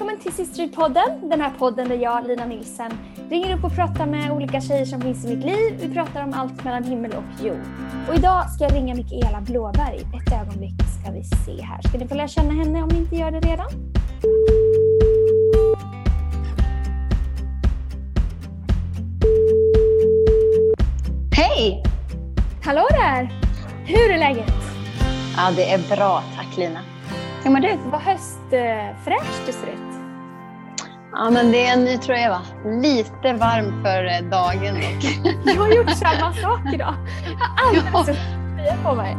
Välkommen till Sisterhood-podden. Den här podden där jag, Lina Nilsen, ringer upp och pratar med olika tjejer som finns i mitt liv. Vi pratar om allt mellan himmel och jord. Och idag ska jag ringa Mikaela Blåberg. Ett ögonblick ska vi se här. Ska ni få lära känna henne om ni inte gör det redan? Hej! Hallå där! Hur är läget? Ja, det är bra. Tack Lina. Hur mår du? Vad höstfräsch du ser ut. Ja, men det är en ny tröja va? Lite varm för eh, dagen. Jag har gjort samma sak idag. Jag har aldrig Ja. sett tröja på mig.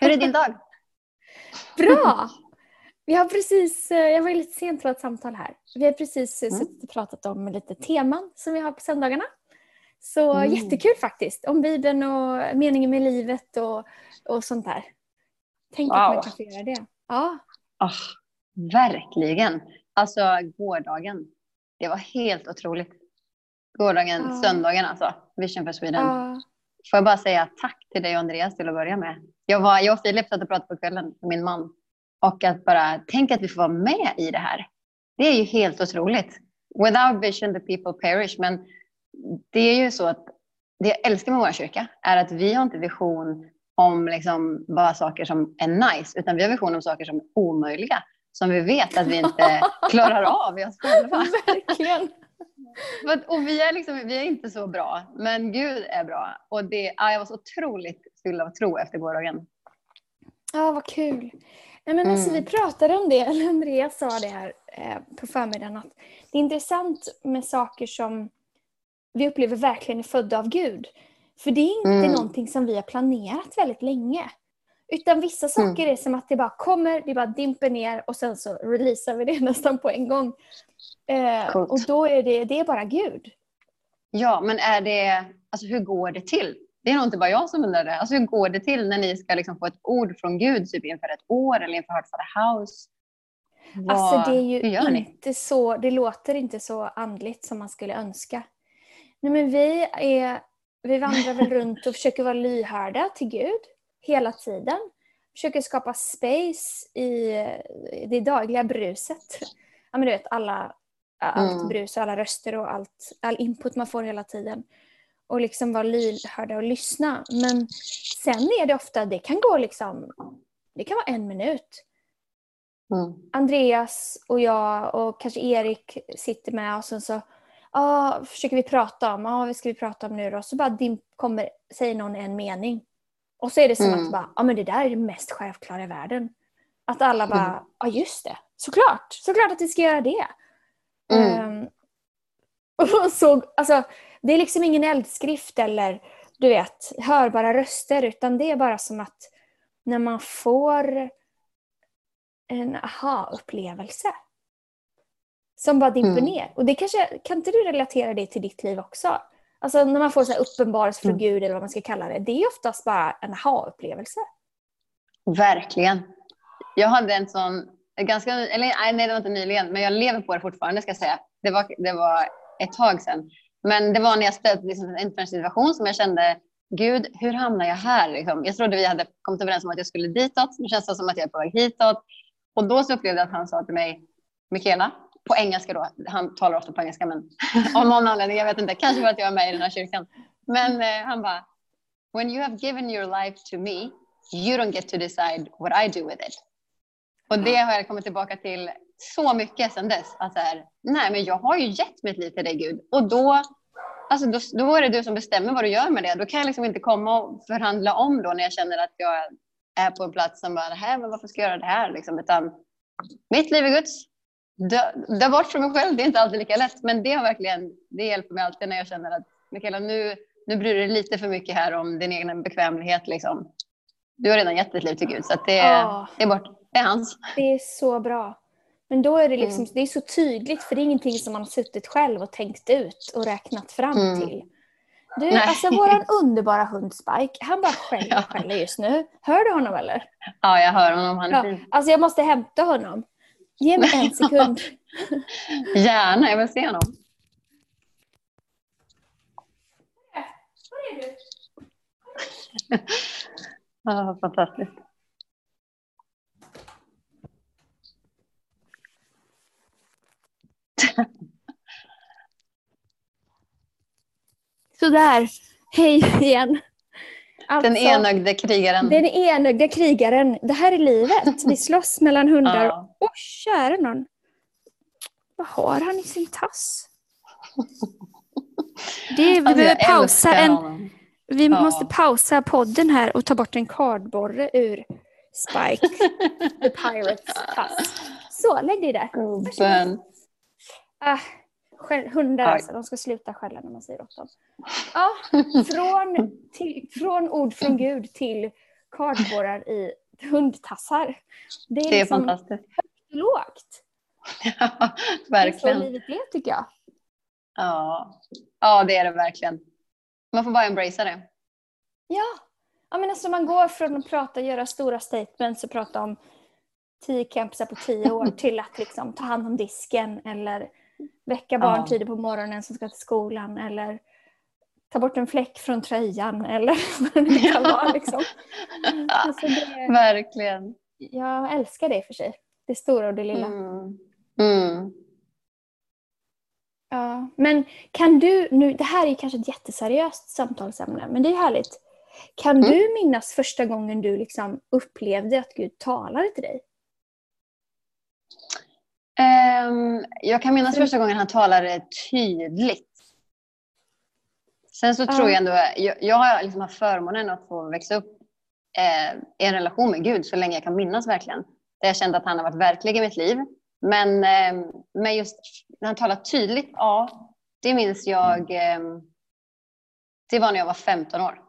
Hur är din dag? Bra! Vi har precis, eh, jag var lite sent till ett samtal här. Vi har precis eh, Mm. suttit och pratat om lite teman som vi har på söndagarna. Så Mm. jättekul faktiskt. Om Bibeln och meningen med livet och, och sånt där. Tänk att man Wow. kan få göra det. Ja, Ah, verkligen. Alltså gårdagen. Det var helt otroligt. Gårdagen, Ja. söndagen alltså. Vision for Sweden. ja. Får jag bara säga tack till dig och Andreas till att börja med. Jag, var, jag och Filip satt och pratade på kvällen min man. Och att bara, tänk att vi får vara med i det här. Det är ju helt otroligt. Without vision the people perish. Men det är ju så att det jag älskar med vår kyrka är att vi har inte vision om liksom bara saker som är nice, utan vi har vision om saker som är omöjliga. Som vi vet att vi inte klarar av i oss själva. verkligen. Och vi är, liksom, vi är inte så bra, men Gud är bra. Och det, ja, jag var så otroligt full av tro efter gårdagen. Ja, vad kul. Nej, men alltså, Mm. vi pratade om det, eller Andreas sa det här eh, på förmiddagen, att det är intressant med saker som vi upplever verkligen är födda av Gud. För det är inte Mm. någonting som vi har planerat väldigt länge. Utan vissa saker är som att det bara kommer, det bara dimper ner och sen så releasar vi det nästan på en gång. Eh, och då är det, det är bara Gud. Ja, men är det, alltså hur går det till? Det är nog inte bara jag som undrar det. Alltså hur går det till när ni ska liksom få ett ord från Gud typ inför ett år eller inför Heart the House? Vad, Alltså det är ju inte så, det låter inte så andligt som man skulle önska. Nej men vi är, vi vandrar väl runt och försöker vara lyhörda till Gud hela tiden. Försöker skapa space i det dagliga bruset. Ja men du vet alla, allt Mm. brus och alla röster och allt, all input man får hela tiden. Och liksom vara lyhörda och lyssna. Men sen är det ofta, det kan gå liksom, det kan vara en minut. Mm. Andreas och jag och kanske Erik sitter med och sen så ah, försöker vi prata om, ah, vad ska vi prata om nu då? Så bara dim, kommer, säger någon en mening. Och så är det som Mm. att bara, ah, men det där är det mest självklara i världen. Att alla bara, Mm. ja ah, just det, såklart, såklart att vi ska göra det. Mm. Ehm, och så, alltså, det är liksom ingen eldskrift eller du vet, hörbara röster utan det är bara som att när man får en aha-upplevelse som bara dimper Mm. ner. Och det kanske, kan inte du relatera det till ditt liv också? Alltså när man får så här uppenbarelse från Mm. Gud eller vad man ska kalla det. Det är oftast bara en aha-upplevelse. Verkligen. Jag hade en sån, ganska, eller nej, det var inte nyligen, men jag lever på det fortfarande ska jag säga. Det var, det var ett tag sedan. Men det var när jag ställdes liksom, inför en situation som jag kände, Gud, hur hamnar jag här? Liksom? Jag trodde vi hade kommit överens om att jag skulle ditåt. Nu känns det som att jag är på väg hitåt. Och då så upplevde jag att han sa till mig, Mikaela, på engelska då, han talar ofta på engelska, men av någon anledning, jag vet inte, kanske för att jag är med i den här kyrkan. Men eh, han bara, when you have given your life to me, you don't get to decide what I do with it. Och det har jag kommit tillbaka till så mycket sedan dess. Att så här, nej, men jag har ju gett mitt liv till dig Gud. Och då, alltså då, då är det du som bestämmer vad du gör med det. Då kan jag liksom inte komma och förhandla om då när jag känner att jag är på en plats som bara, nej, men varför ska jag göra det här? Liksom, utan mitt liv är Guds. Dö, dö bort från mig själv, det är inte alltid lika lätt. Men det har verkligen, det hjälper mig alltid när jag känner att Mikaela, nu, nu bryr du dig lite för mycket här om din egen bekvämlighet. Liksom. Du har redan gett ditt liv till Gud, så det, Ja. det är bort. Det är hans. Det är så bra. Men då är det liksom, Mm. det är så tydligt för det är ingenting som man har suttit själv och tänkt ut och räknat fram Mm. till. Du, Nej. alltså våran underbara hund Spike, han bara skäller Ja. och skäller just nu. Hör du honom eller? Ja, jag hör honom. Han är Ja. fin. Alltså jag måste hämta honom. Ge mig en sekund. Gärna, jag vill se honom. Var är du? Ja, fantastiskt. Sådär, hej igen. Alltså, Den enögde krigaren. Den enögda krigaren. Det här är livet. Vi slåss mellan hundar. Ja. Åh, kära någon. Vad har han i sin tass? Det, vi Alltså, behöver pausa en, honom. vi Ja. måste pausa podden här och ta bort en kardborre ur Spike the Pirates tass. Så, lägg dig där. Gubben. Ah, hundar Aj. alltså, de ska sluta skälla när man säger åt dem. Ja, från, till, från ord från Gud till kardborrar i hundtassar. Det är, Det är liksom fantastiskt. lågt. Ja, Det är så verkligen. livet blev tycker jag. Ja. ja, det är det verkligen. Man får bara embracea det. Ja. ja men alltså man går från att prata, göra stora statements och prata om tio campsar på tio år till att liksom ta hand om disken eller väcka barn Ja. tidigt på morgonen som ska till skolan eller ta bort en fläck från tröjan eller vad det kan vara. Liksom. Alltså det, Verkligen. jag älskar det för sig. Det stora och det lilla. Mm. Mm. Ja. Men kan du, nu, det här är kanske ett jätteseriöst samtalsämne, men det är härligt. Kan Mm. du minnas första gången du liksom upplevde att Gud talade till dig? Ehm, jag kan minnas första gången han talade tydligt. Sen så tror jag ändå, jag, jag har liksom haft förmånen att få växa upp eh, i en relation med Gud så länge jag kan minnas verkligen. Där jag kände att han har varit verklig i mitt liv. Men, eh, men just när han talar tydligt, ja, det minns jag. Eh, det var när jag var 15 år.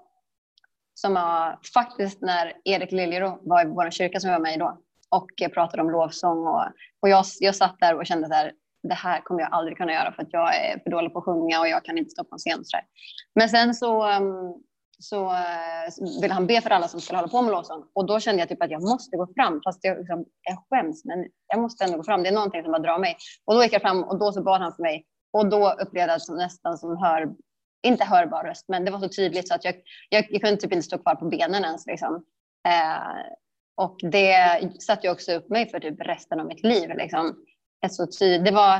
Som var faktiskt när Erik Liljero var i vår kyrka som jag var med i då och pratade om lovsång. Och, och jag, jag satt där och kände att det här kommer jag aldrig kunna göra för att jag är för dålig på att sjunga och jag kan inte stå på en scen. Så där. Men sen så, um, så eh, ville han be för alla som skulle hålla på med lovsång och då kände jag typ att jag måste gå fram fast jag, liksom, jag skäms men jag måste ändå gå fram. Det är någonting som bara drar mig. Och då gick jag fram och då så bad han för mig och då upplevde jag det nästan som hör, inte hörbar röst men det var så tydligt så att jag, jag, jag kunde typ inte stå kvar på benen ens. Liksom. Eh, och det satte ju också upp mig för typ resten av mitt liv. Liksom. Så tyd- det var,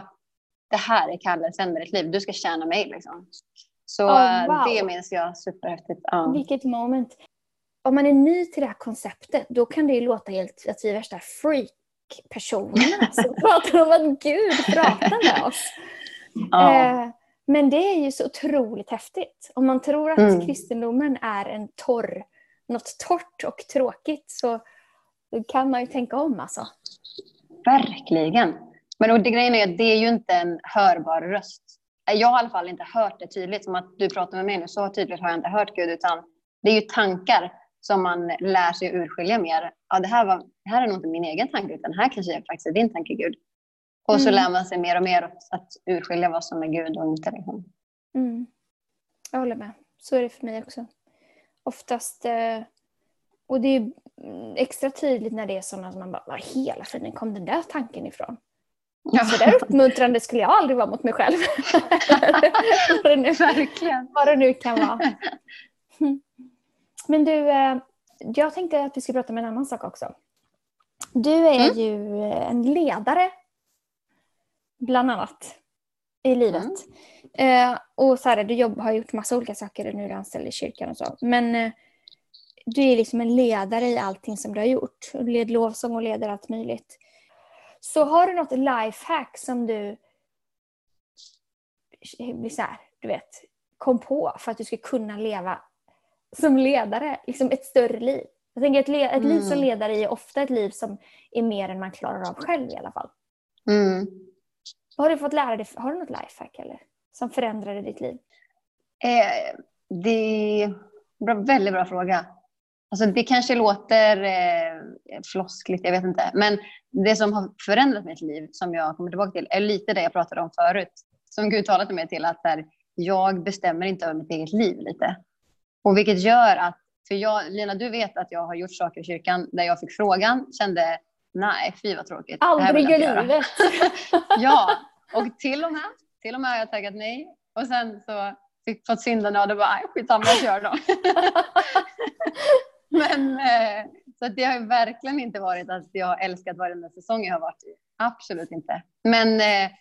det här är kallelsen med ditt liv, du ska tjäna mig. Liksom. Så Oh, eh, wow. det minns jag superhäftigt. Ja. Vilket moment. Om man är ny till det här konceptet, då kan det ju låta helt att vi är värsta freak-personerna som pratar om att Gud pratar med oss. Ja. Eh, men det är ju så otroligt häftigt. Om man tror att Mm. kristendomen är en torr, något torrt och tråkigt så kan man ju tänka om alltså. Verkligen. Men och det grejen är att det är ju inte en hörbar röst. Jag har i alla fall inte hört det tydligt, som att du pratar med mig nu, så tydligt har jag inte hört Gud, utan det är ju tankar som man lär sig urskilja mer. Ja, det här, var, det här är nog inte min egen tanke, utan här kanske är faktiskt din tanke, Gud. Och så Mm. lär man sig mer och mer att, urskilja vad som är Gud och inte. Liksom. Mm. Jag håller med. Så är det för mig också. Oftast, eh, och det är extra tydligt när det är sådana som man bara, vad hela friden kom den där tanken ifrån? Ja, Så där uppmuntrande skulle jag aldrig vara mot mig själv. vad, det nu, verkligen. vad det nu kan vara. Men du, eh, jag tänkte att vi skulle prata om en annan sak också. Du är Mm. ju eh, en ledare, bland annat, i livet. Mm. Eh, och så här, du jobb, har gjort massa olika saker, nu är du anställd i kyrkan och så. Men du är liksom en ledare i allting som du har gjort. Du leder lovsång och leder allt möjligt. Så har du något lifehack som du så här, du vet, kom på för att du ska kunna leva som ledare, liksom ett större liv? Jag tänker ett, ett liv som Mm. ledare är ofta ett liv som är mer än man klarar av själv i alla fall. Mm. Har du fått lära dig? Har du något lifehack eller? Som förändrade ditt liv? Eh, det är en väldigt bra fråga. Alltså det kanske låter eh, floskligt, jag vet inte. Men det som har förändrat mitt liv, som jag kommer tillbaka till, är lite det jag pratade om förut. Som Gud talade mig till att där, jag bestämmer inte över mitt eget liv lite. Och vilket gör att, för jag, Lina du vet att jag har gjort saker i kyrkan där jag fick frågan, kände nej fy vad tråkigt. Aldrig i livet. ja, och till och med, till och med har jag taggat nej. Och sen så fick fått synderna och det bara, skitsamma jag kör då. Men eh, så det har verkligen inte varit att jag har älskat varenda säsong jag har varit i. Absolut inte. Men eh,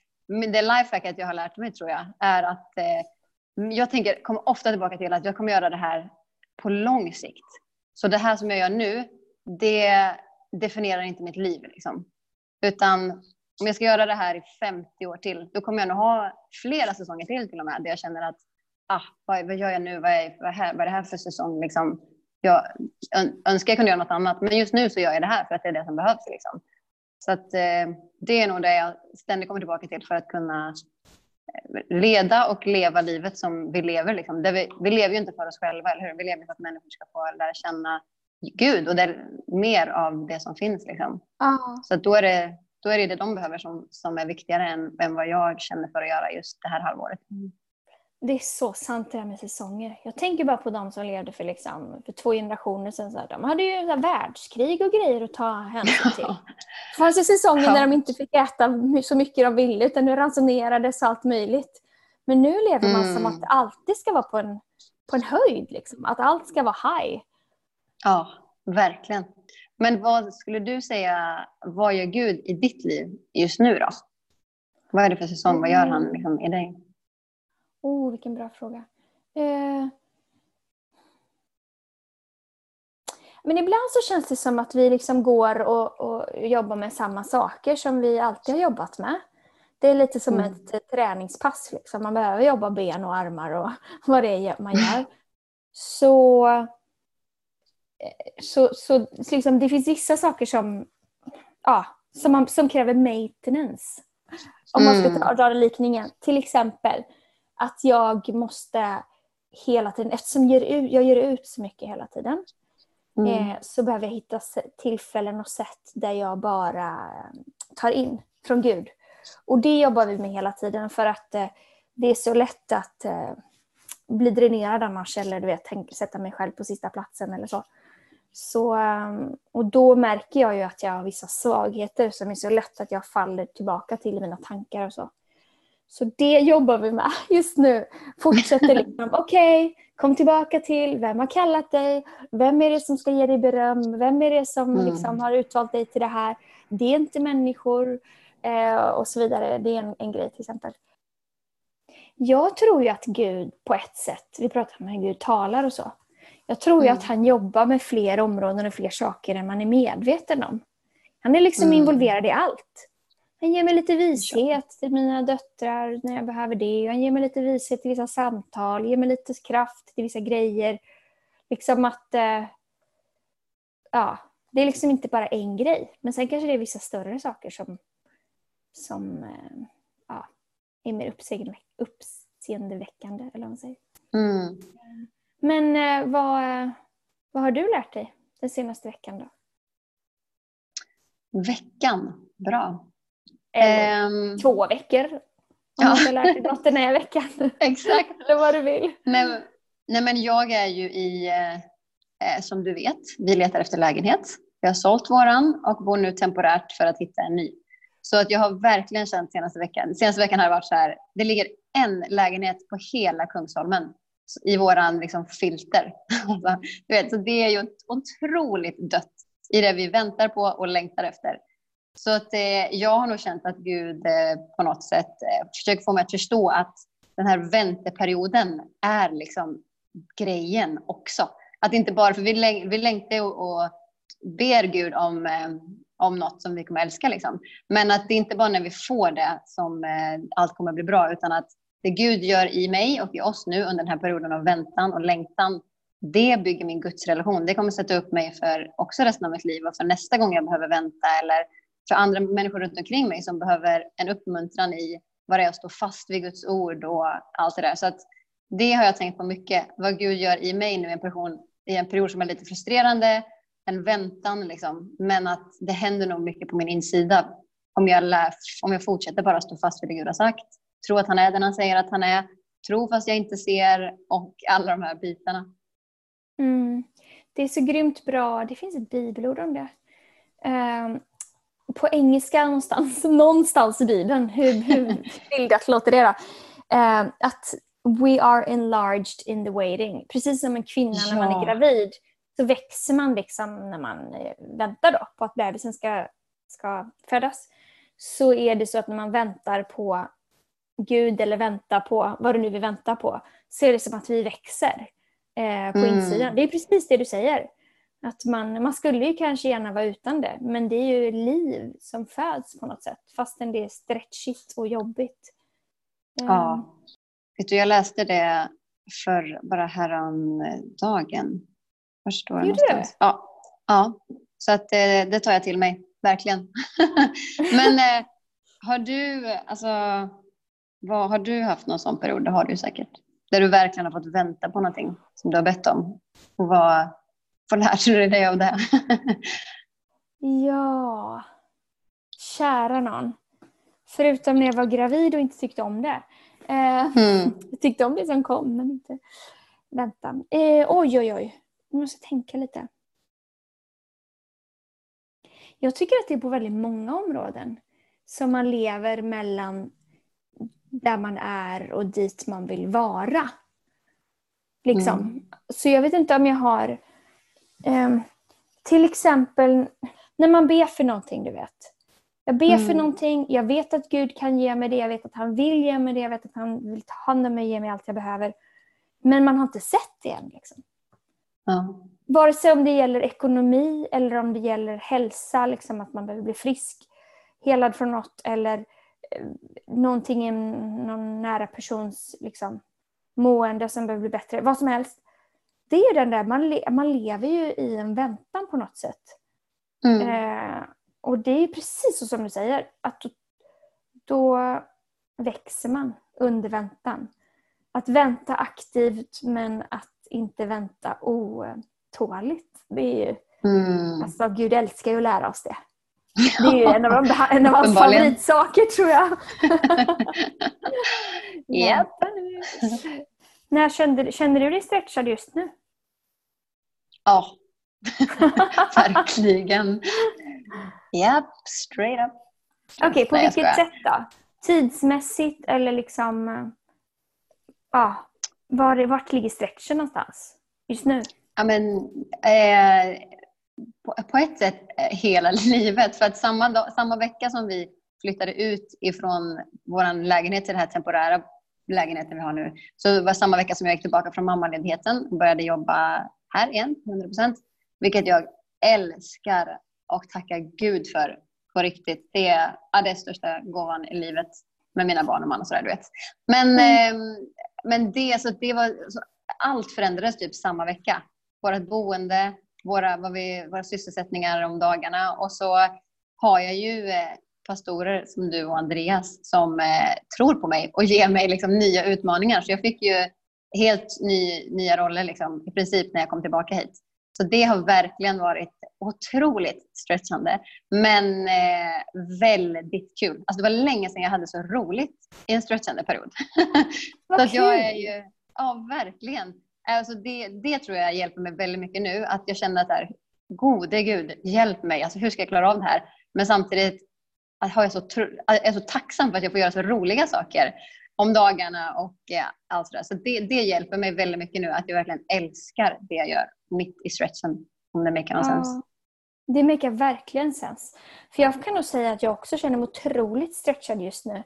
det lifehacket jag har lärt mig tror jag är att eh, jag tänker, kommer ofta tillbaka till att jag kommer göra det här på lång sikt. Så det här som jag gör nu, det definierar inte mitt liv. Liksom. Utan om jag ska göra det här i 50 år till, då kommer jag nog ha flera säsonger till till och med, där jag känner att ah, vad, vad gör jag nu, vad är, vad, är, vad är det här för säsong? Liksom, jag önskar jag kunde göra något annat, men just nu så gör jag det här för att det är det som behövs. Liksom. Så att, eh, det är nog det jag ständigt kommer tillbaka till för att kunna eh, leda och leva livet som vi lever. Liksom. Vi, vi, lever ju inte för oss själva, eller hur? Vi lever för att människor ska få lära känna Gud och det är mer av det som finns. Liksom. Ah. Så då är, det, då är det det de behöver som, som är viktigare än, än vad jag känner för att göra just det här halvåret. Mm. Det är så sant det här med säsonger. Jag tänker bara på de som levde för, liksom, för två generationer sedan. Så här, de hade ju så här, världskrig och grejer att ta hänsyn till. Det fanns ju säsonger ja. när de inte fick äta så mycket de ville utan det ransonerades allt möjligt. Men nu lever man mm. som att det alltid ska vara på en, på en höjd. Liksom. Att allt ska vara high. Ja, verkligen. Men vad skulle du säga, vad gör Gud i ditt liv just nu då? Vad är det för säsong? Mm. Vad gör han liksom, i dig? Oh, vilken bra fråga. Eh... Men ibland så känns det som att vi liksom går och, och jobbar med samma saker som vi alltid har jobbat med. Det är lite som mm. ett träningspass. Liksom. Man behöver jobba ben och armar och vad det är man gör. Så, så, så liksom, det finns vissa saker som, ja, som, man, som kräver maintenance. Om man ska dra, dra likningen. Till exempel, att jag måste hela tiden, eftersom jag ger ut, jag ger ut så mycket hela tiden, mm. eh, så behöver jag hitta tillfällen och sätt där jag bara tar in från Gud. Och det jobbar vi med hela tiden för att eh, det är så lätt att eh, bli dränerad annars eller du vet, tänk, sätta mig själv på sista platsen eller så. så eh, och då märker jag ju att jag har vissa svagheter som är så lätt att jag faller tillbaka till i mina tankar och så. Så det jobbar vi med just nu. Fortsätter liksom, okej, okay, kom tillbaka till vem har kallat dig? Vem är det som ska ge dig beröm? Vem är det som mm. liksom har utvalt dig till det här? Det är inte människor eh, och så vidare. Det är en, en grej till exempel. Jag tror ju att Gud på ett sätt, vi pratar om hur Gud talar och så. Jag tror ju mm. att han jobbar med fler områden och fler saker än man är medveten om. Han är liksom mm. involverad i allt. Han ger mig lite vishet till mina döttrar när jag behöver det. Han ger mig lite vishet till vissa samtal, ger mig lite kraft till vissa grejer. Liksom att... Eh, ja, det är liksom inte bara en grej. Men sen kanske det är vissa större saker som, som eh, ja, är mer uppseendeväckande, eller vad man säger. Mm. Men eh, vad, vad har du lärt dig den senaste veckan då? Veckan? Bra. Eller um, två veckor. Om ja. du har lärt dig något den här veckan. Exakt. Eller vad du vill. Nej, nej, men jag är ju i, eh, som du vet, vi letar efter lägenhet. Vi har sålt våran och bor nu temporärt för att hitta en ny. Så att jag har verkligen känt senaste veckan, senaste veckan har det varit så här, det ligger en lägenhet på hela Kungsholmen i våran liksom, filter. du vet, så det är ju otroligt dött i det vi väntar på och längtar efter. Så att, eh, jag har nog känt att Gud eh, på något sätt eh, försöker få mig att förstå att den här vänteperioden är liksom grejen också. Att inte bara, för vi, läng vi längtar och, och ber Gud om, eh, om något som vi kommer älska. Liksom. Men att det inte bara när vi får det som eh, allt kommer bli bra, utan att det Gud gör i mig och i oss nu under den här perioden av väntan och längtan, det bygger min gudsrelation. Det kommer sätta upp mig för också resten av mitt liv och för nästa gång jag behöver vänta eller för andra människor runt omkring mig som behöver en uppmuntran i vad det är att stå fast vid Guds ord och allt det där. Så att det har jag tänkt på mycket, vad Gud gör i mig nu i en, person, i en period som är lite frustrerande, en väntan liksom. Men att det händer nog mycket på min insida om jag, lär, om jag fortsätter bara stå fast vid det Gud har sagt. Tro att han är den han säger att han är. tro fast jag inte ser och alla de här bitarna. Mm. Det är så grymt bra. Det finns ett bibelord om det. Um, på engelska någonstans, någonstans i Bibeln, hur, hur bildat låter det då? Uh, att we are enlarged in the waiting. Precis som en kvinna ja. när man är gravid så växer man liksom när man eh, väntar då på att bebisen ska, ska födas. Så är det så att när man väntar på Gud eller väntar på vad du nu vill vänta på så är det som att vi växer eh, på mm. insidan. Det är precis det du säger. Att man, man skulle ju kanske gärna vara utan det, men det är ju liv som föds på något sätt, fastän det är stretchigt och jobbigt. Ja. Ehm. Vet du, jag läste det för bara häromdagen. Var står det någonstans? Ja. ja, så att det, eh, det tar jag till mig, verkligen. men eh, har du, alltså, vad, har du haft någon sån period? Det har du säkert. Där du verkligen har fått vänta på någonting som du har bett om. Och vad, vad lärde du dig av det? ja, kära någon. Förutom när jag var gravid och inte tyckte om det. Eh, mm. Jag tyckte om det som kom, men inte... Vänta. Eh, oj, oj, oj. Nu måste jag tänka lite. Jag tycker att det är på väldigt många områden som man lever mellan där man är och dit man vill vara. Liksom. Mm. Så jag vet inte om jag har eh, till exempel när man ber för någonting, du vet. Jag ber mm. för någonting, jag vet att Gud kan ge mig det, jag vet att han vill ge mig det, jag vet att han vill ta hand om mig och ge mig allt jag behöver. Men man har inte sett det än. Liksom. Ja. Vare sig om det gäller ekonomi eller om det gäller hälsa, liksom att man behöver bli frisk, helad från något eller eh, någonting i någon nära persons liksom, mående som behöver bli bättre. Vad som helst. Det är den där, man, le man lever ju i en väntan på något sätt. Mm. Eh, och det är precis så som du säger, att då, då växer man under väntan. Att vänta aktivt men att inte vänta otåligt. Det är ju, mm. alltså Gud älskar ju att lära oss det. Det är ju en av, de, en av hans favoritsaker tror jag. yep. När kände, känner du dig stretchad just nu? Ja, verkligen. Yep, straight up. Okej, okay, på Nej, vilket sätt då? Tidsmässigt eller liksom... Ja, var, vart ligger stretchen någonstans just nu? Ja, men, eh, på, på, ett sätt eh, hela livet. För att samma, dag, samma vecka som vi flyttade ut ifrån vår lägenhet till den här temporära lägenheten vi har nu. Så det var samma vecka som jag gick tillbaka från mammaledigheten och började jobba här igen, 100 procent. Vilket jag älskar och tackar Gud för på riktigt. Det är, ja, det är största gåvan i livet med mina barn och man och sådär, du vet. Men, mm. eh, men det, så det var, så allt förändrades typ samma vecka. Vårt boende, våra, vad vi, våra sysselsättningar om dagarna och så har jag ju eh, pastorer som du och Andreas som eh, tror på mig och ger mig liksom, nya utmaningar. Så jag fick ju helt ny, nya roller liksom, i princip när jag kom tillbaka hit. Så det har verkligen varit otroligt stretchande, men eh, väldigt kul. Alltså det var länge sedan jag hade så roligt i en stretchande period. så att jag är ju, ja verkligen. Alltså det, det tror jag hjälper mig väldigt mycket nu, att jag känner att här, gode gud, hjälp mig, alltså hur ska jag klara av det här? Men samtidigt att jag, så, jag är så tacksam för att jag får göra så roliga saker om dagarna och ja, allt sådär. Så det, det hjälper mig väldigt mycket nu att jag verkligen älskar det jag gör mitt i stretchen. Om det makar någon ja, sens. Det makar verkligen sens. För jag kan nog säga att jag också känner mig otroligt stretchad just nu.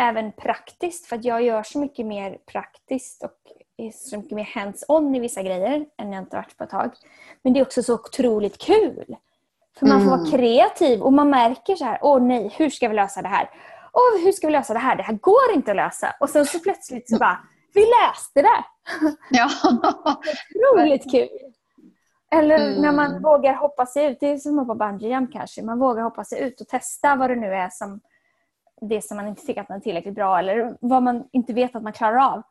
Även praktiskt, för att jag gör så mycket mer praktiskt och är så mycket mer hands-on i vissa grejer än jag inte varit på ett tag. Men det är också så otroligt kul. För man får mm. vara kreativ och man märker så här, åh nej, hur ska vi lösa det här? Åh, hur ska vi lösa det här? Det här går inte att lösa. Och sen så plötsligt så bara, vi läste det! Ja. Otroligt kul! Eller mm. när man vågar hoppa sig ut. Det är som att hoppa bungee kanske. Man vågar hoppa sig ut och testa vad det nu är som det som man inte tycker att man är tillräckligt bra eller vad man inte vet att man klarar av.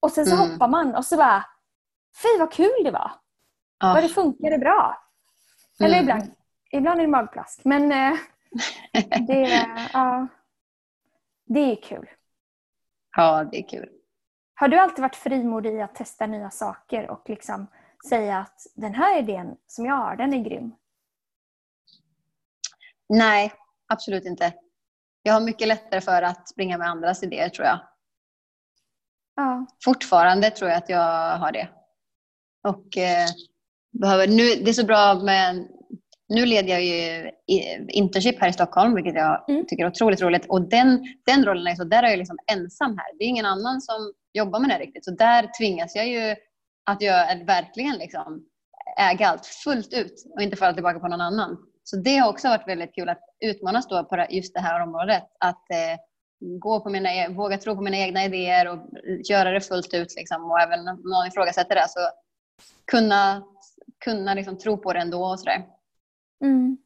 Och sen så mm. hoppar man och så bara, fy vad kul det var! Ja. Vad det funkade bra! Eller mm. ibland, ibland är det magplask. Men eh, det, ja, det är kul. Ja, det är kul. Har du alltid varit frimodig i att testa nya saker och liksom säga att den här idén som jag har, den är grym? Nej, absolut inte. Jag har mycket lättare för att springa med andras idéer tror jag. Ja. Fortfarande tror jag att jag har det. Och eh, behöver, nu, det är så bra med nu leder jag ju internship här i Stockholm, vilket jag mm. tycker är otroligt roligt. Och den, den rollen är så, där är jag liksom ensam här. Det är ingen annan som jobbar med det riktigt. Så där tvingas jag ju att jag verkligen liksom äga allt fullt ut och inte falla tillbaka på någon annan. Så det har också varit väldigt kul att utmanas då på just det här området. Att eh, gå på mina, e-, våga tro på mina egna idéer och göra det fullt ut. Liksom. Och även om någon ifrågasätter det så kunna, kunna liksom tro på det ändå och sådär. Mm.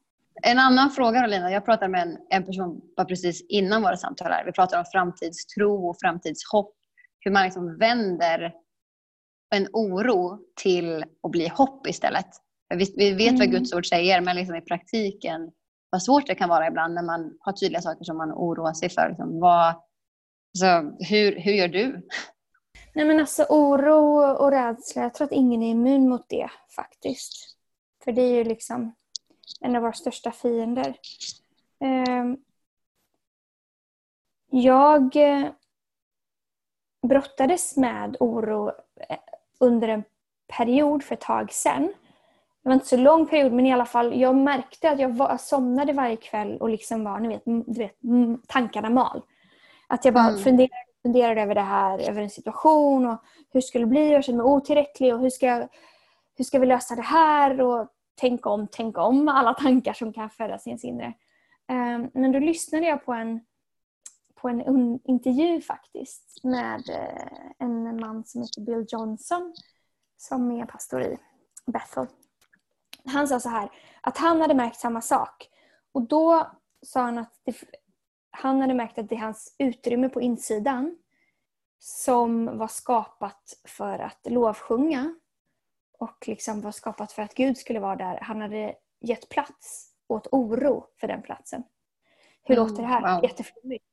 En annan fråga Lina, jag pratade med en, en person bara precis innan våra samtal här. Vi pratade om framtidstro och framtidshopp. Hur man liksom vänder en oro till att bli hopp istället. Vi, vi vet mm. vad Guds ord säger men liksom i praktiken vad svårt det kan vara ibland när man har tydliga saker som man oroar sig för. Liksom, vad, alltså, hur, hur gör du? Nej men alltså oro och rädsla, jag tror att ingen är immun mot det faktiskt. För det är ju liksom en av våra största fiender. Ehm, jag eh, brottades med oro eh, under en period för ett tag sedan. Det var inte så lång period men i alla fall, jag märkte att jag, var, somnade varje kväll och liksom var, ni vet, du vet tankarna mal. Att jag bara mm. funderade, funderade över det här, över en situation och hur skulle det bli, jag kände mig otillräcklig och hur ska, jag, hur ska vi lösa det här? Och tänk om, tänk om, alla tankar som kan födas i ens inre. Ehm, men då lyssnade jag på en, på en intervju faktiskt med eh, en man som heter Bill Johnson som är pastor i Bethel. Han sa så här, att han hade märkt samma sak. Och då sa han att det, han hade märkt att det är hans utrymme på insidan som var skapat för att lovsjunga och liksom var skapat för att Gud skulle vara där. Han hade gett plats åt oro för den platsen. Hur mm, låter det här? Wow. Jätteflummigt.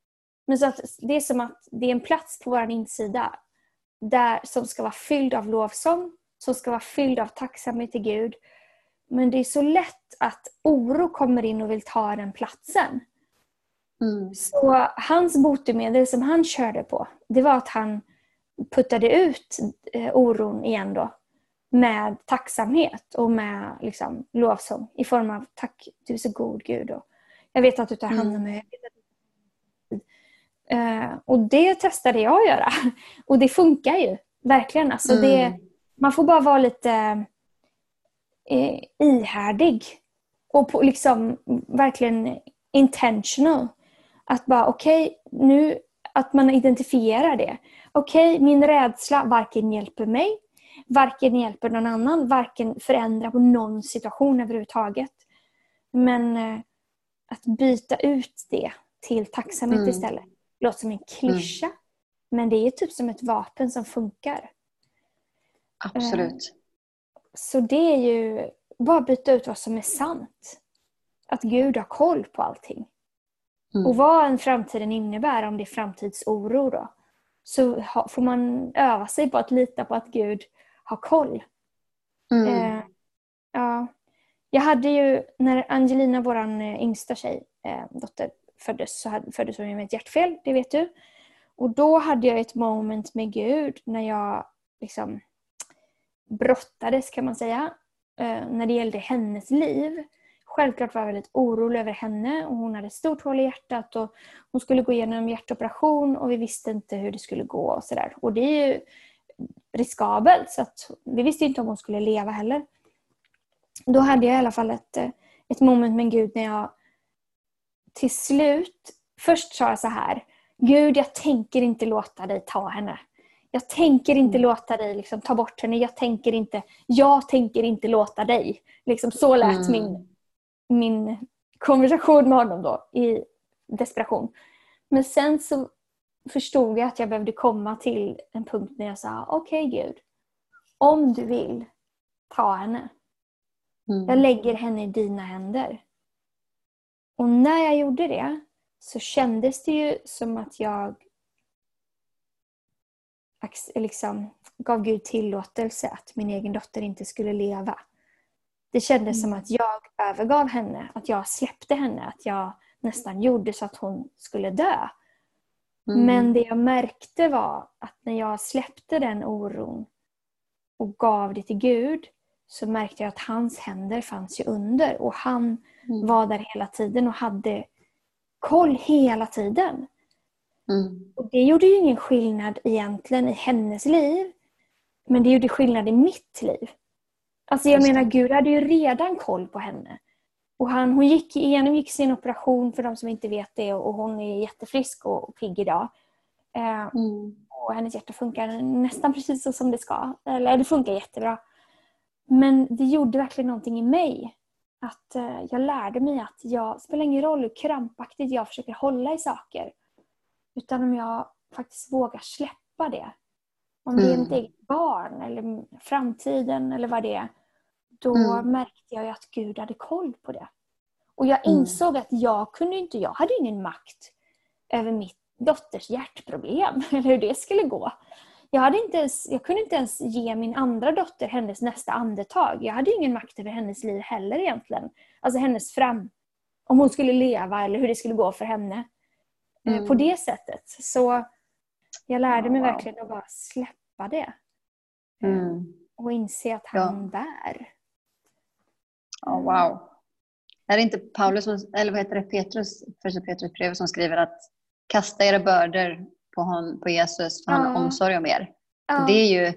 Men så att det är som att det är en plats på vår insida där, som ska vara fylld av lovsång, som ska vara fylld av tacksamhet till Gud. Men det är så lätt att oro kommer in och vill ta den platsen. Mm. Så hans botemedel som han körde på, det var att han puttade ut eh, oron igen då med tacksamhet och med liksom, lovsång i form av tack, du är så god Gud. Och jag vet att du tar hand om mig. Uh, och det testade jag att göra. Och det funkar ju. Verkligen. Alltså mm. det, man får bara vara lite uh, ihärdig. Och på, liksom verkligen intentional. Att bara okej, okay, nu att man identifierar det. Okej, okay, min rädsla varken hjälper mig varken hjälper någon annan, varken förändrar på någon situation överhuvudtaget. Men eh, att byta ut det till tacksamhet mm. istället. Det låter som en klyscha. Mm. Men det är typ som ett vapen som funkar. Absolut. Eh, så det är ju bara byta ut vad som är sant. Att Gud har koll på allting. Mm. Och vad en framtiden innebär, om det är framtidsoro då, så får man öva sig på att lita på att Gud ha koll. Mm. Eh, ja. Jag hade ju, när Angelina, vår eh, yngsta tjej, eh, dotter, föddes så hade, föddes hon med ett hjärtfel, det vet du. Och då hade jag ett moment med Gud när jag liksom brottades kan man säga, eh, när det gällde hennes liv. Självklart var jag väldigt orolig över henne och hon hade ett stort hål i hjärtat och hon skulle gå igenom en hjärtoperation och vi visste inte hur det skulle gå och sådär. Och det är ju riskabelt så vi visste inte om hon skulle leva heller. Då hade jag i alla fall ett, eh, ett moment med Gud när jag till slut, först sa jag så här, Gud jag tänker inte låta dig ta henne. Jag tänker inte mm. låta dig liksom, ta bort henne. Jag tänker inte, jag tänker inte låta dig. Liksom, så lät mm. min, min konversation med honom då i desperation. Men sen så förstod jag att jag behövde komma till en punkt när jag sa okej okay, Gud, om du vill, ta henne. Mm. Jag lägger henne i dina händer. Och när jag gjorde det så kändes det ju som att jag liksom, gav Gud tillåtelse att min egen dotter inte skulle leva. Det kändes mm. som att jag övergav henne, att jag släppte henne, att jag nästan gjorde så att hon skulle dö. Mm. Men det jag märkte var att när jag släppte den oron och gav det till Gud så märkte jag att hans händer fanns ju under och han mm. var där hela tiden och hade koll hela tiden. Mm. Och Det gjorde ju ingen skillnad egentligen i hennes liv. Men det gjorde skillnad i mitt liv. Alltså jag menar, Gud hade ju redan koll på henne. Och han, hon gick, genomgick sin operation, för de som inte vet det, och hon är jättefrisk och pigg idag. Eh, mm. Och hennes hjärta funkar nästan precis så som det ska. Eller det funkar jättebra. Men det gjorde verkligen någonting i mig. Att eh, jag lärde mig att jag, spelar ingen roll hur krampaktigt jag försöker hålla i saker. Utan om jag faktiskt vågar släppa det. Om det är mitt mm. eget barn eller framtiden eller vad det är. Då mm. märkte jag att Gud hade koll på det. Och jag mm. insåg mm. att jag kunde inte, jag hade ingen makt över mitt dotters hjärtproblem eller hur det skulle gå. Jag, hade inte ens, jag kunde inte ens ge min andra dotter hennes nästa andetag. Jag hade ingen makt över hennes liv heller egentligen. Alltså hennes fram... Om hon skulle leva eller hur det skulle gå för henne. Eh, mm. På det sättet. Så jag lärde mig wow. verkligen att bara släppa det. Mm. Och inse att han ja. bär. Oh, wow. Är det inte Paulus, eller vad heter det, Petrus, första Petrus brev som skriver att kasta era bördor på, hon, på Jesus för han har omsorg om er. Det är ju,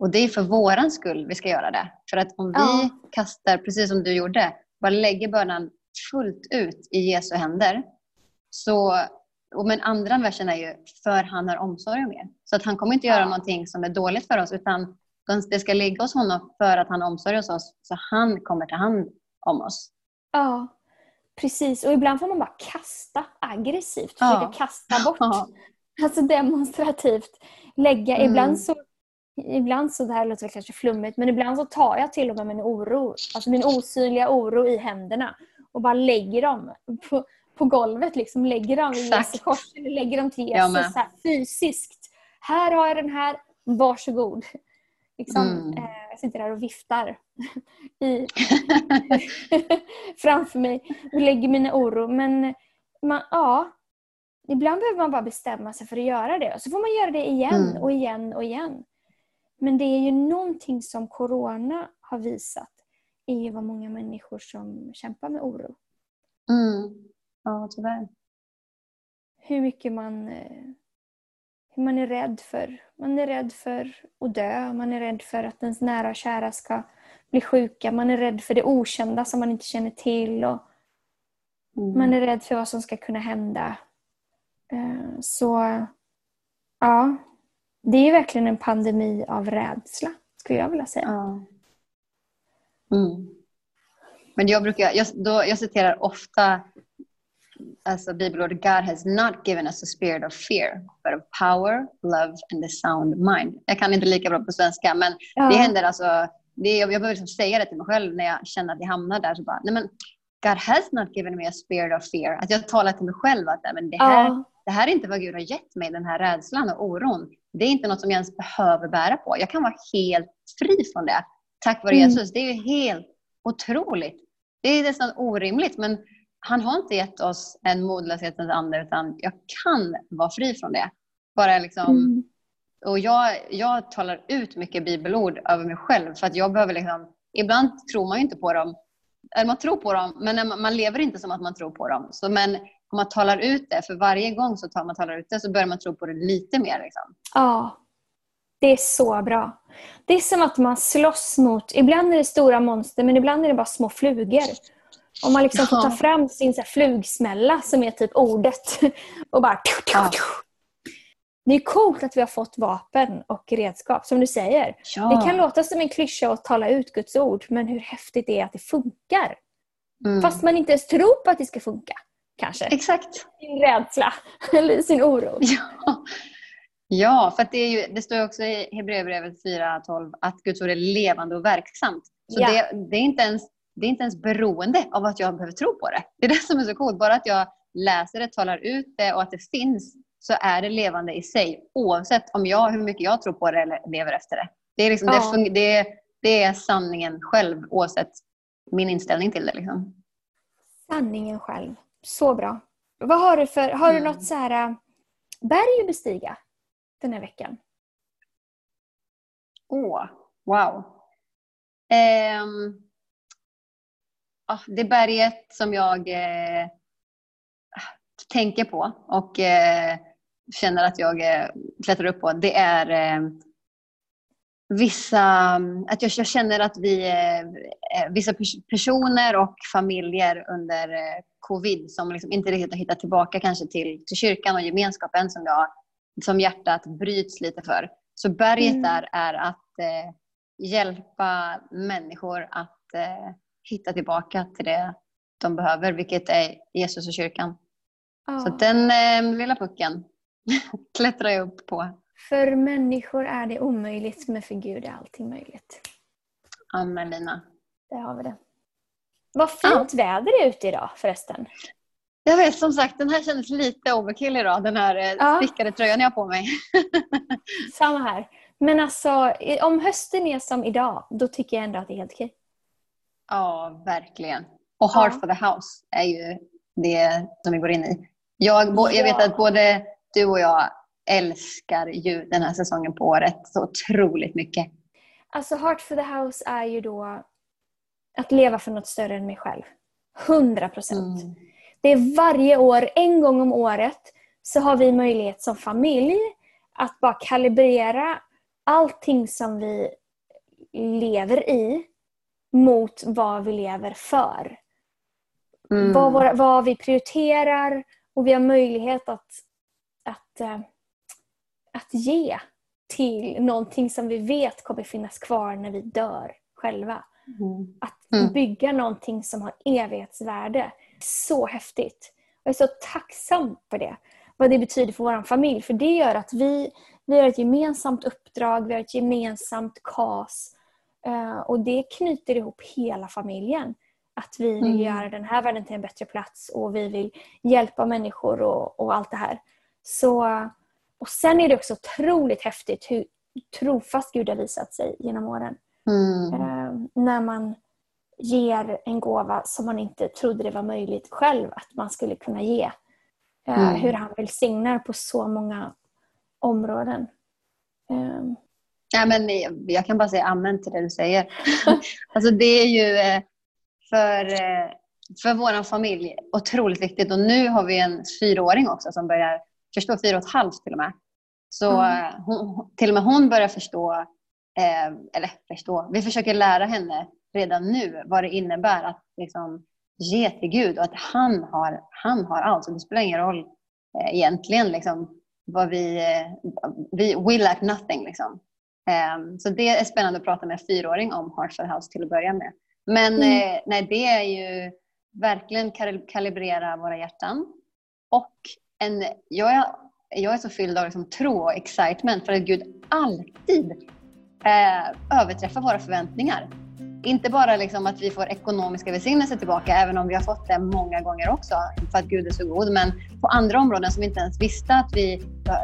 och det är för våran skull vi ska göra det. För att om vi kastar, precis som du gjorde, bara lägger bördan fullt ut i Jesu händer. Så, och men andra versen är ju för han har omsorg om er. Så att han kommer inte göra ja. någonting som är dåligt för oss utan det ska ligga hos honom för att han har omsorg om oss. Så han kommer ta hand om oss. Ja, precis. Och ibland får man bara kasta aggressivt. Försöka ja. kasta bort. Ja. Alltså demonstrativt lägga. Mm. Ibland så Ibland så, det här låter kanske flummigt, men ibland så tar jag till och med min oro, alltså min osynliga oro i händerna och bara lägger dem på, på golvet. Liksom, lägger dem i Jesu kors, lägger dem till Jesus så här, fysiskt. Här har jag den här, varsågod. Liksom, mm. eh, jag sitter där och viftar i, framför mig och lägger mina oro. Men man, ja, ibland behöver man bara bestämma sig för att göra det. Och så får man göra det igen mm. och igen och igen. Men det är ju någonting som Corona har visat är ju vad många människor som kämpar med oro. Mm. Ja, tyvärr. Hur mycket man, eh, man är rädd för. Man är rädd för att dö, man är rädd för att ens nära och kära ska bli sjuka, man är rädd för det okända som man inte känner till. Och mm. Man är rädd för vad som ska kunna hända. Eh, så ja, det är verkligen en pandemi av rädsla, skulle jag vilja säga. Ja. Mm. Men jag, brukar, jag, då, jag citerar ofta alltså bibelordet God has not given us a spirit of fear, but of power, love and a sound mind. Jag kan inte lika bra på svenska, men ja. det händer alltså, det, jag, behöver liksom säga det till mig själv när jag känner att jag hamnar där. Så bara, nej men, God has not given me a spirit of fear. Att jag talar till mig själv att men det, här, ja. det här är inte vad Gud har gett mig, den här rädslan och oron. Det är inte något som jag ens behöver bära på. Jag kan vara helt fri från det. Tack vare mm. Jesus. Det är ju helt otroligt. Det är nästan orimligt, men han har inte gett oss en modlöshetens ande, utan jag kan vara fri från det. Bara liksom, mm. Och jag, jag talar ut mycket bibelord över mig själv, för att jag behöver liksom, ibland tror man ju inte på dem, eller man tror på dem, men man, man, lever inte som att man tror på dem. Så, men om man talar ut det, för varje gång så tar man talar ut det så börjar man tro på det lite mer. Liksom. Ja, det är så bra. Det är som att man slåss mot, ibland är det stora monster men ibland är det bara små flugor. Om man liksom får ta fram sin så flugsmälla som är typ ordet och bara... Ja. Det är coolt att vi har fått vapen och redskap, som du säger. Ja. Det kan låta som en klyscha att tala ut Guds ord, men hur häftigt det är att det funkar. Mm. Fast man inte ens tror på att det ska funka. Kanske. Exakt. Sin rädsla eller sin oro. Ja, ja för det, ju, det står också i Hebreerbrevet 4.12 att Guds ord är levande och verksamt. Så ja. det, det, är inte ens, det är inte ens beroende av att jag behöver tro på det. Det är det som är så coolt. Bara att jag läser det, talar ut det och att det finns så är det levande i sig. Oavsett om jag, hur mycket jag tror på det eller lever efter det. Det är, liksom, Ja. det, det, det är sanningen själv oavsett min inställning till det. Liksom. Sanningen själv. Så bra. Vad har du för, har du Mm. något så här äh, berg att bestiga den här veckan? Åh, wow. Ehm, ja, det berget som jag eh, tänker på och eh, känner att jag eh, klättrar upp på, det är eh, vissa, att jag, jag känner att vi, eh, eh, vissa pers- personer och familjer under covid som liksom inte riktigt har hittat tillbaka kanske till, till kyrkan och gemenskapen som, jag, som hjärtat bryts lite för. Så berget Mm. där är att hjälpa människor att hitta tillbaka till det de behöver, vilket är Jesus och kyrkan. Ja. Så den eh, lilla pucken klättrar jag upp på. För människor är det omöjligt, men för Gud är allting möjligt. Amen Lina. Där har vi det. Vad fint väder det är ute idag förresten. Jag vet som sagt, den här kändes lite overkill idag, den här eh, Ja. stickade tröjan jag har på mig. Samma här. Men alltså, om hösten är som idag, då tycker jag ändå att det är helt okej. Ja, verkligen. Och Heart Ja. for the House är ju det som vi går in i. Jag, jag vet Ja. att både du och jag älskar ju den här säsongen på året så otroligt mycket. Alltså Heart for the House är ju då att leva för något större än mig själv. 100 procent. Mm. Det är varje år, en gång om året, så har vi möjlighet som familj att bara kalibrera allting som vi lever i mot vad vi lever för. Mm. Vad, våra, vad vi prioriterar och vi har möjlighet att, att, eh, att ge till någonting som vi vet kommer finnas kvar när vi dör själva. Mm. Att Mm. bygga någonting som har evighetsvärde. Så häftigt. Jag är så tacksam för det. Vad det betyder för vår familj. För det gör att vi, vi har ett gemensamt uppdrag, vi har ett gemensamt kas. Eh, och det knyter ihop hela familjen. Att vi vill Mm. göra den här världen till en bättre plats och vi vill hjälpa människor och, och allt det här. Så, och sen är det också otroligt häftigt hur trofast Gud har visat sig genom åren. Mm. Eh, när man ger en gåva som man inte trodde det var möjligt själv att man skulle kunna ge. Eh, Mm. Hur han välsignar på så många områden. Ja, men jag- jag kan bara säga amen till det du säger. alltså det är ju eh, för, eh, för vår familj otroligt viktigt. Och nu har vi en fyraåring också som börjar förstå, fyra och ett halvt till och med. Så Mm. eh, hon, till och med hon börjar förstå, eh, eller förstå, vi försöker lära henne redan nu vad det innebär att liksom, ge till Gud och att han har, han har allt. Så det spelar ingen roll eh, egentligen liksom, vad vi, eh, vi, we lack nothing. Liksom. Ehm, Så det är spännande att prata med en fyraåring om Heart for the House till att börja med. Men Mm. eh, nej, det är ju verkligen kal- kalibrera våra hjärtan. Och en, jag, är, jag är så fylld av liksom tro och excitement för att Gud alltid eh, överträffar våra förväntningar. Inte bara liksom att vi får ekonomiska välsignelser tillbaka, även om vi har fått det många gånger också, för att Gud är så god. Men på andra områden som vi inte ens visste att vi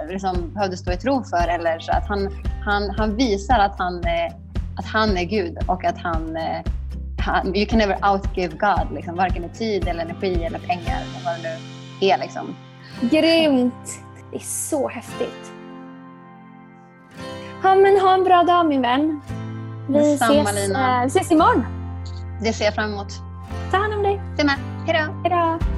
liksom behövde stå i tro för. Eller så att han, han, han visar att han, att han är Gud och att han, eh, han... You can never outgive God, liksom, varken i tid, eller energi eller pengar. Eller vad det nu är. Liksom. grymt! Det är så häftigt. Ja, men ha en bra dag min vän. Vi Detsamma, ses, Lina. eh, vi ses imorgon. Det ser jag fram emot. Ta hand om dig. Se med. Hej då!